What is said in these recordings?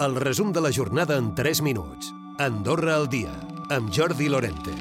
El resum de la jornada en 3 minuts. Andorra al dia, amb Jordi Lorente.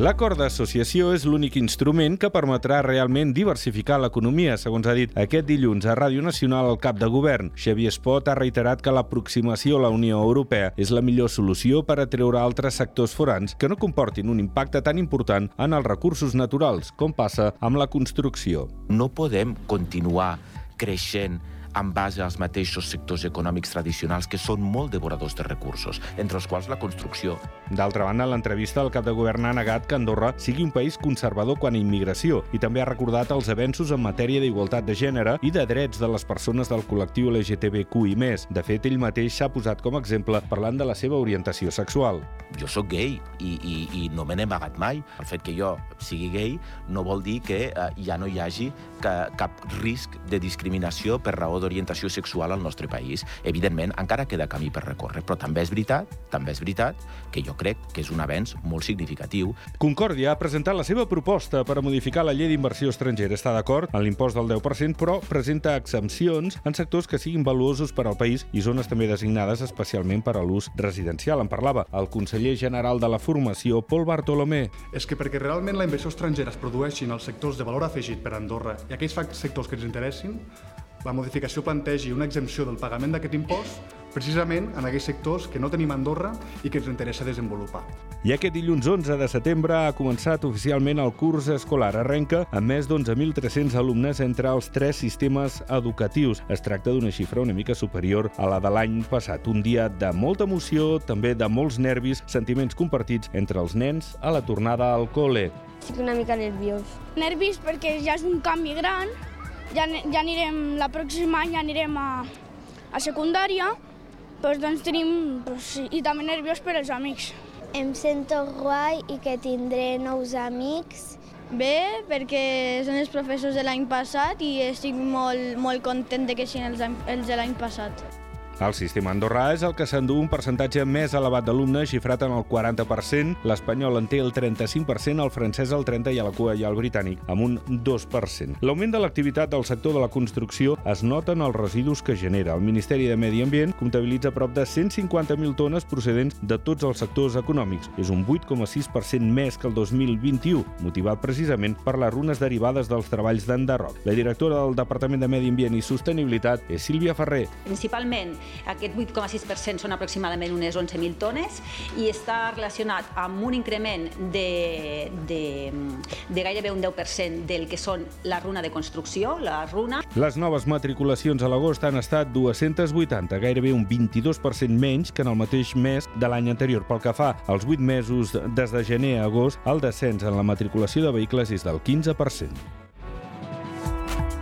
L'acord d'associació és l'únic instrument que permetrà realment diversificar l'economia, segons ha dit aquest dilluns a Ràdio Nacional el cap de govern. Xavier Espot ha reiterat que l'aproximació a la Unió Europea és la millor solució per atreure altres sectors forans que no comportin un impacte tan important en els recursos naturals, com passa amb la construcció. No podem continuar creixent en base als mateixos sectors econòmics tradicionals que són molt devoradors de recursos, entre els quals la construcció. D'altra banda, en l'entrevista el cap de govern ha negat que Andorra sigui un país conservador quan a immigració i també ha recordat els avenços en matèria d'igualtat de gènere i de drets de les persones del col·lectiu LGTBQI+. De fet, ell mateix s'ha posat com a exemple parlant de la seva orientació sexual. Jo sóc gay i, i, i no me n'he amagat mai. El fet que jo sigui gay no vol dir que eh, ja no hi hagi que, cap risc de discriminació per raó d'orientació sexual al nostre país. Evidentment, encara queda camí per recórrer, però també és veritat, també és veritat que jo crec que és un avenç molt significatiu. Concòrdia ha presentat la seva proposta per a modificar la llei d'inversió estrangera. Està d'acord en l'impost del 10%, però presenta exempcions en sectors que siguin valuosos per al país i zones també designades especialment per a l'ús residencial. En parlava el conseller general de la formació, Pol Bartolomé. És que perquè realment la inversió estrangera es produeixi en els sectors de valor afegit per a Andorra i aquells sectors que ens interessin, la modificació plantegi una exempció del pagament d'aquest impost precisament en aquells sectors que no tenim a Andorra i que ens interessa desenvolupar. I aquest dilluns 11 de setembre ha començat oficialment el curs escolar. Arrenca amb més d'11.300 alumnes entre els tres sistemes educatius. Es tracta d'una xifra una mica superior a la de l'any passat. Un dia de molta emoció, també de molts nervis, sentiments compartits entre els nens a la tornada al col·le. Estic una mica nerviós. Nervis perquè ja és un canvi gran, ja, ja anirem, la pròxima any ja anirem a, a secundària, doncs, doncs tenim, doncs, i també nerviós per als amics. Em sento guai i que tindré nous amics. Bé, perquè són els professors de l'any passat i estic molt, molt content de que siguin els, els de l'any passat. El sistema andorrà és el que s'endú un percentatge més elevat d'alumnes, xifrat en el 40%, l'espanyol en té el 35%, el francès el 30% i a la cua ha el britànic, amb un 2%. L'augment de l'activitat del sector de la construcció es nota en els residus que genera. El Ministeri de Medi Ambient comptabilitza prop de 150.000 tones procedents de tots els sectors econòmics. És un 8,6% més que el 2021, motivat precisament per les runes derivades dels treballs d'enderroc. La directora del Departament de Medi Ambient i Sostenibilitat és Sílvia Ferrer. Principalment aquest 8,6% són aproximadament unes 11.000 tones i està relacionat amb un increment de, de, de gairebé un 10% del que són la runa de construcció, la runa. Les noves matriculacions a l'agost han estat 280, gairebé un 22% menys que en el mateix mes de l'any anterior. Pel que fa als 8 mesos des de gener a agost, el descens en la matriculació de vehicles és del 15%.